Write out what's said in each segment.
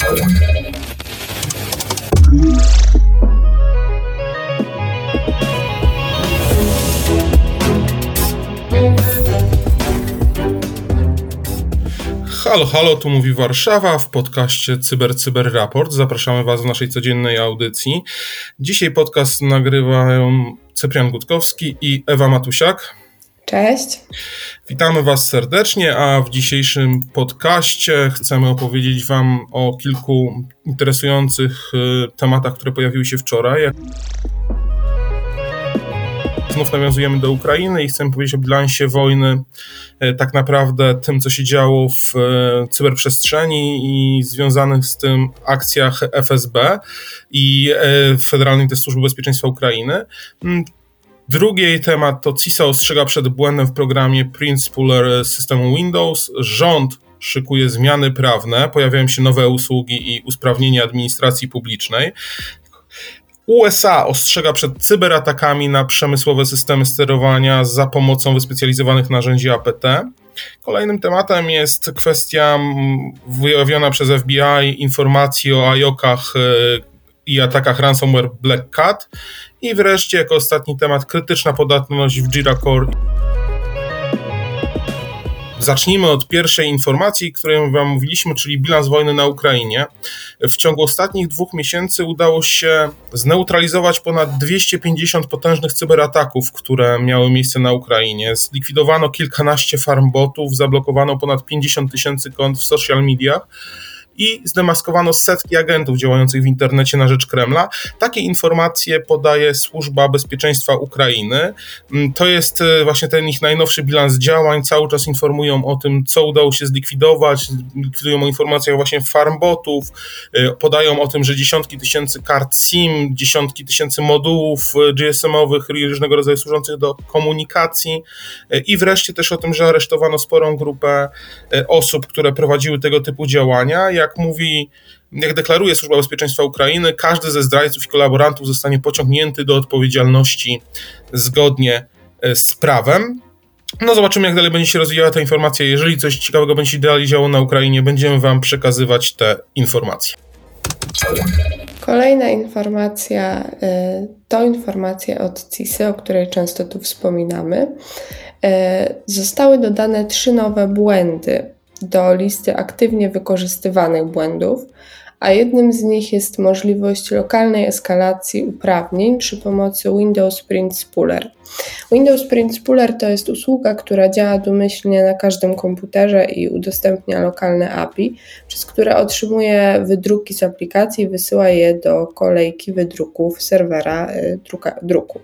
Halo, halo, tu mówi Warszawa w podcaście Cyber Cyber Raport. Zapraszamy Was w naszej codziennej audycji. Dzisiaj podcast nagrywają Cyprian Gutkowski i Ewa Matusiak. Cześć. Witamy Was serdecznie, a w dzisiejszym podcaście chcemy opowiedzieć Wam o kilku interesujących y, tematach, które pojawiły się wczoraj. Znów nawiązujemy do Ukrainy i chcemy powiedzieć o bilansie wojny, e, tak naprawdę tym, co się działo w e, cyberprzestrzeni i związanych z tym akcjach FSB i Federalnej Służby Bezpieczeństwa Ukrainy. Mm, drugi temat to CISA ostrzega przed błędem w programie Puller systemu Windows. Rząd szykuje zmiany prawne, pojawiają się nowe usługi i usprawnienie administracji publicznej. USA ostrzega przed cyberatakami na przemysłowe systemy sterowania za pomocą wyspecjalizowanych narzędzi APT. Kolejnym tematem jest kwestia wyjawiona przez FBI informacji o IOKach e, i atakach ransomware Black Cat. I wreszcie, jako ostatni temat, krytyczna podatność w Jira Core. Zacznijmy od pierwszej informacji, której Wam mówiliśmy, czyli bilans wojny na Ukrainie. W ciągu ostatnich dwóch miesięcy udało się zneutralizować ponad 250 potężnych cyberataków, które miały miejsce na Ukrainie. Zlikwidowano kilkanaście farmbotów, zablokowano ponad 50 tysięcy kont w social mediach i zdemaskowano setki agentów działających w internecie na rzecz Kremla. Takie informacje podaje Służba Bezpieczeństwa Ukrainy. Mm, to jest e, właśnie ten ich najnowszy bilans działań. Cały czas informują o tym, co udało się zlikwidować, likwidują o informacjach właśnie farmbotów, e, podają o tym, że dziesiątki tysięcy kart SIM, dziesiątki tysięcy modułów e, GSM-owych różnego rodzaju służących do komunikacji i wreszcie też o tym, że aresztowano sporą grupę osób, które prowadziły tego typu działania. Jak jak mówi, jak deklaruje Służba Bezpieczeństwa Ukrainy, każdy ze zdrajców i kolaborantów zostanie pociągnięty do odpowiedzialności zgodnie e, z prawem. No zobaczymy, jak dalej będzie się rozwijała ta informacja. Jeżeli coś ciekawego będzie się dalej działo na Ukrainie, będziemy Wam przekazywać te informacje. Kolejna informacja e, to informacja od CISY, o której często tu wspominamy. E, zostały dodane trzy nowe błędy do listy aktywnie wykorzystywanych błędów, a jednym z nich jest możliwość lokalnej eskalacji uprawnień przy pomocy Windows Print Spooler. Windows Print Spooler to jest usługa, która działa domyślnie na każdym komputerze i udostępnia lokalne API, przez które otrzymuje wydruki z aplikacji i wysyła je do kolejki wydruków serwera y, druka, druku.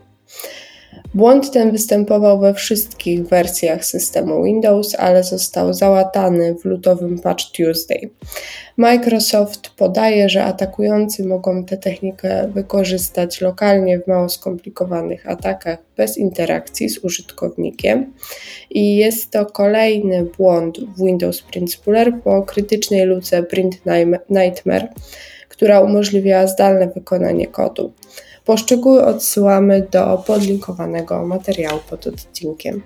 Błąd ten występował we wszystkich wersjach systemu Windows, ale został załatany w lutowym Patch Tuesday. Microsoft podaje, że atakujący mogą tę technikę wykorzystać lokalnie w mało skomplikowanych atakach bez interakcji z użytkownikiem i jest to kolejny błąd w Windows Print Spooler po krytycznej luce Print Nightmare, która umożliwia zdalne wykonanie kodu. Poszczegóły odsyłamy do podlinkowanego materiału pod odcinkiem.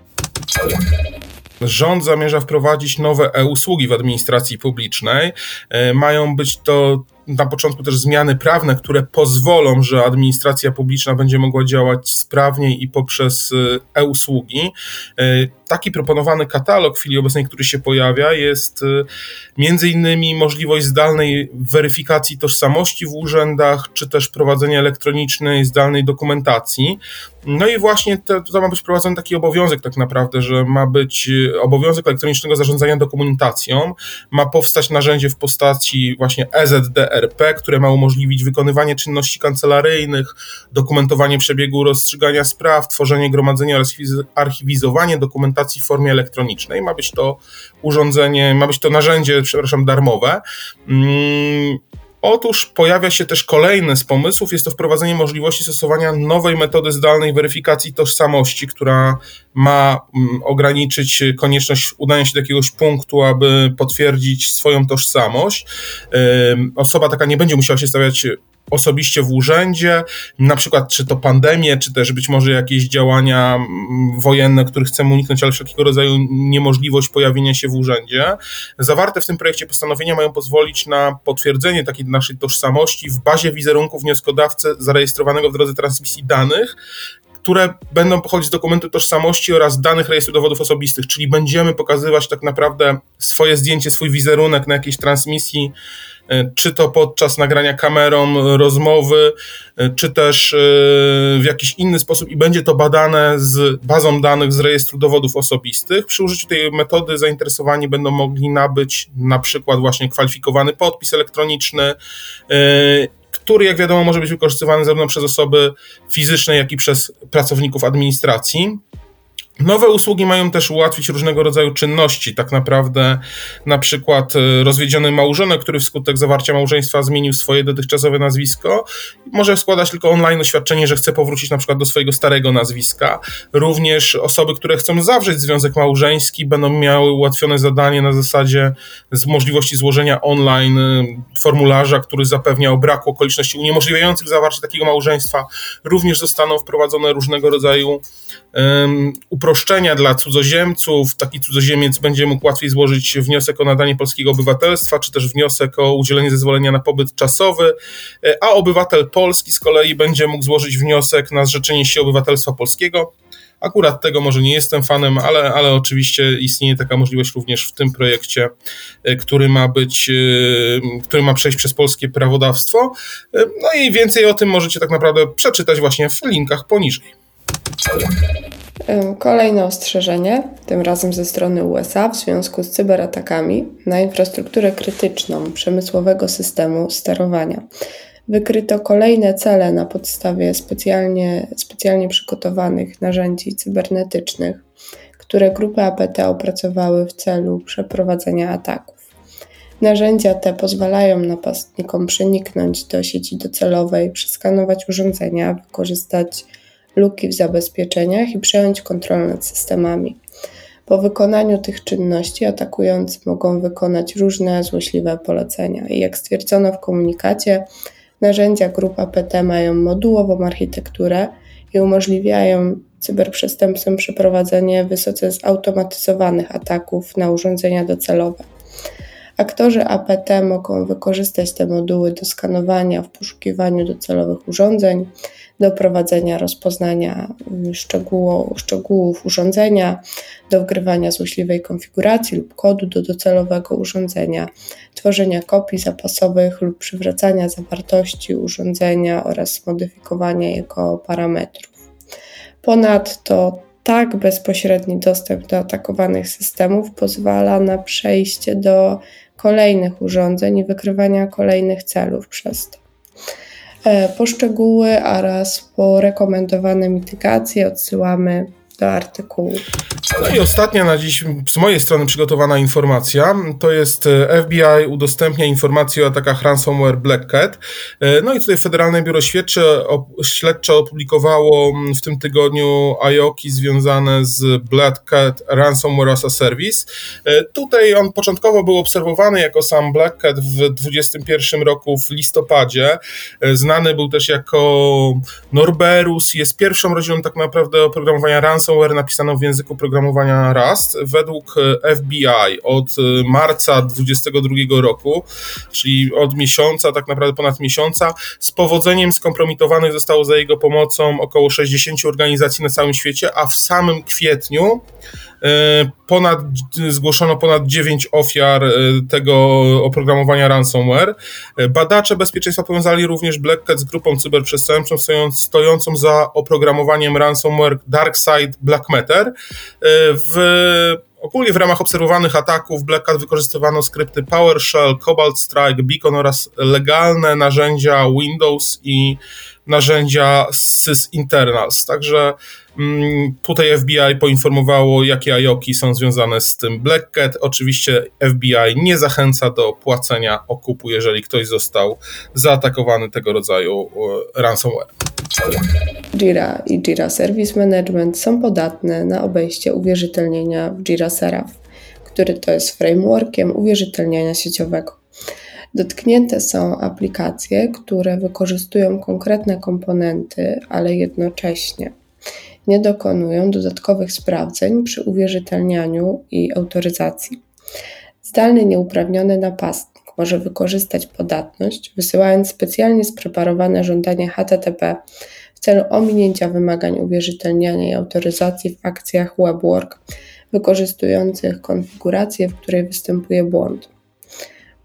Rząd zamierza wprowadzić nowe e-usługi w administracji publicznej. E, mają być to na początku też zmiany prawne, które pozwolą, że administracja publiczna będzie mogła działać sprawniej i poprzez y, e-usługi. Y, taki proponowany katalog w chwili obecnej, który się pojawia, jest y, między innymi możliwość zdalnej weryfikacji tożsamości w urzędach, czy też prowadzenia elektronicznej, zdalnej dokumentacji. No i właśnie to, to ma być wprowadzony taki obowiązek tak naprawdę, że ma być obowiązek elektronicznego zarządzania dokumentacją, ma powstać narzędzie w postaci właśnie EZDR, ERP, które ma umożliwić wykonywanie czynności kancelaryjnych, dokumentowanie przebiegu rozstrzygania spraw, tworzenie gromadzenia oraz archiwizowanie dokumentacji w formie elektronicznej. Ma być to urządzenie, ma być to narzędzie, przepraszam, darmowe. Otóż pojawia się też kolejny z pomysłów, jest to wprowadzenie możliwości stosowania nowej metody zdalnej weryfikacji tożsamości, która ma mm, ograniczyć konieczność udania się do jakiegoś punktu, aby potwierdzić swoją tożsamość. Osoba taka nie będzie musiała się stawiać osobiście w urzędzie, na przykład czy to pandemie, czy też być może jakieś działania mm, wojenne, których chcemy uniknąć, ale wszelkiego rodzaju niemożliwość pojawienia się w urzędzie. Zawarte w tym projekcie postanowienia mają pozwolić na potwierdzenie takiej naszej tożsamości w bazie wizerunku wnioskodawcy zarejestrowanego w drodze transmisji danych, które będą pochodzić z dokumentu tożsamości oraz danych rejestru dowodów osobistych, czyli będziemy pokazywać tak naprawdę swoje zdjęcie, swój wizerunek na jakiejś transmisji, czy to podczas nagrania kamerą rozmowy, e, czy też e, w jakiś inny sposób i będzie to badane z bazą danych z rejestru dowodów osobistych. Przy użyciu tej metody zainteresowani będą mogli nabyć na przykład właśnie kwalifikowany podpis elektroniczny który, jak wiadomo, może być wykorzystywany zarówno przez osoby fizyczne, jak i przez pracowników administracji. Nowe usługi mają też ułatwić różnego rodzaju czynności. Tak naprawdę, na przykład e, rozwiedziony małżonek, który wskutek zawarcia małżeństwa zmienił swoje dotychczasowe nazwisko, może składać tylko online oświadczenie, że chce powrócić na przykład do swojego starego nazwiska. Również osoby, które chcą zawrzeć związek małżeński, będą miały ułatwione zadanie na zasadzie z możliwości złożenia online e, formularza, który zapewnia o braku okoliczności uniemożliwiających zawarcie takiego małżeństwa. Również zostaną wprowadzone różnego rodzaju um, uproszczenia dla cudzoziemców. Taki cudzoziemiec będzie mógł łatwiej złożyć wniosek o nadanie polskiego obywatelstwa, czy też wniosek o udzielenie zezwolenia na pobyt czasowy, a obywatel polski z kolei będzie mógł złożyć wniosek na zrzeczenie się obywatelstwa polskiego. Akurat tego może nie jestem fanem, ale, ale oczywiście istnieje taka możliwość również w tym projekcie, e, który ma być, e, który ma przejść przez polskie prawodawstwo. E, no i więcej o tym możecie tak naprawdę przeczytać właśnie w linkach poniżej. Kolejne ostrzeżenie, tym razem ze strony USA w związku z cyberatakami na infrastrukturę krytyczną przemysłowego systemu sterowania. Wykryto kolejne cele na podstawie specjalnie, specjalnie przygotowanych narzędzi cybernetycznych, które grupy APT opracowały w celu przeprowadzenia ataków. Narzędzia te pozwalają napastnikom przeniknąć do sieci docelowej, przeskanować urządzenia, wykorzystać luki w zabezpieczeniach i przejąć kontrolę nad systemami. Po wykonaniu tych czynności atakujący mogą wykonać różne złośliwe polecenia. I jak stwierdzono w komunikacie, narzędzia grupa PT mają modułową architekturę i umożliwiają cyberprzestępcom przeprowadzenie wysoce zautomatyzowanych ataków na urządzenia docelowe. Aktorzy APT mogą wykorzystać te moduły do skanowania w poszukiwaniu docelowych urządzeń, do prowadzenia rozpoznania mm, szczegółów urządzenia, do wgrywania złośliwej konfiguracji lub kodu do docelowego urządzenia, tworzenia kopii zapasowych lub przywracania zawartości urządzenia oraz modyfikowania jego parametrów. Ponadto tak bezpośredni dostęp do atakowanych systemów pozwala na przejście do kolejnych urządzeń i wykrywania kolejnych celów przez to. E, po szczegóły oraz po rekomendowane mitygacje odsyłamy do artykułu. No i ostatnia na dziś z mojej strony przygotowana informacja to jest e, FBI udostępnia informacje o atakach ransomware Black Cat. E, no i tutaj Federalne Biuro Śledcze, Śledcze opublikowało w tym tygodniu IOKI związane z Black Cat Ransomware as a Service. E, tutaj on początkowo był obserwowany jako sam Black Cat w 2021 roku w listopadzie. Znany był też jako Norberus, jest pierwszą rodziną tak naprawdę oprogramowania ransomware napisaną w języku programowania Rust. Według e, FBI od e, marca 2022 roku, czyli od miesiąca, tak naprawdę ponad miesiąca, z powodzeniem skompromitowanych zostało za jego pomocą około 60 organizacji na całym świecie, a w samym kwietniu ponad, zgłoszono ponad 9 ofiar e, tego oprogramowania ransomware. E, badacze bezpieczeństwa powiązali również Black Cat z grupą cyberprzestępczą stojącą za oprogramowaniem ransomware DarkSide Black Matter. W Ogólnie w ramach obserwowanych ataków Black Cat wykorzystywano skrypty PowerShell, Cobalt Strike, Beacon oraz legalne narzędzia Windows i narzędzia sysinternals. Także tutaj FBI poinformowało, jakie IOKI są związane z tym Black Cat. Oczywiście FBI nie zachęca do płacenia okupu, jeżeli ktoś został zaatakowany tego rodzaju e, ransomware. Jira i Jira Service Management są podatne na obejście uwierzytelnienia w Jira Seraph, który to jest frameworkiem uwierzytelniania sieciowego. Dotknięte są aplikacje, które wykorzystują konkretne komponenty, ale jednocześnie nie dokonują dodatkowych sprawdzeń przy uwierzytelnianiu i autoryzacji. Zdalny nieuprawniony napastnik może wykorzystać podatność, wysyłając specjalnie spreparowane żądanie HTTP w celu ominięcia wymagań uwierzytelniania i autoryzacji w akcjach WebWork wykorzystujących konfigurację, w której występuje błąd.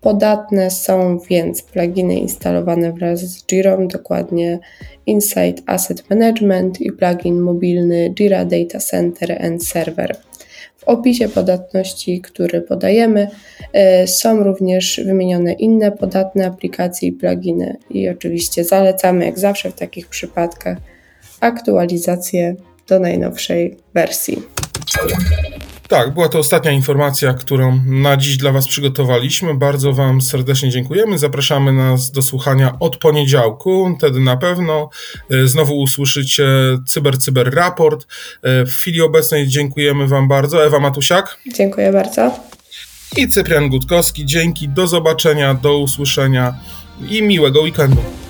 Podatne są więc pluginy instalowane wraz z Jira, dokładnie Insight Asset Management i plugin mobilny Jira Data Center and Server. W opisie podatności, który podajemy, e, są również wymienione inne podatne aplikacje i pluginy. I oczywiście zalecamy, jak zawsze w takich przypadkach, aktualizację do najnowszej wersji. Tak, była to ostatnia informacja, którą na dziś dla Was przygotowaliśmy. Bardzo Wam serdecznie dziękujemy. Zapraszamy nas do słuchania od poniedziałku. Wtedy na pewno e, znowu usłyszycie Cyber Cyber Raport. E, w chwili obecnej dziękujemy Wam bardzo. Ewa Matusiak. Dziękuję bardzo. I Cyprian Gutkowski. Dzięki, do zobaczenia, do usłyszenia i miłego weekendu.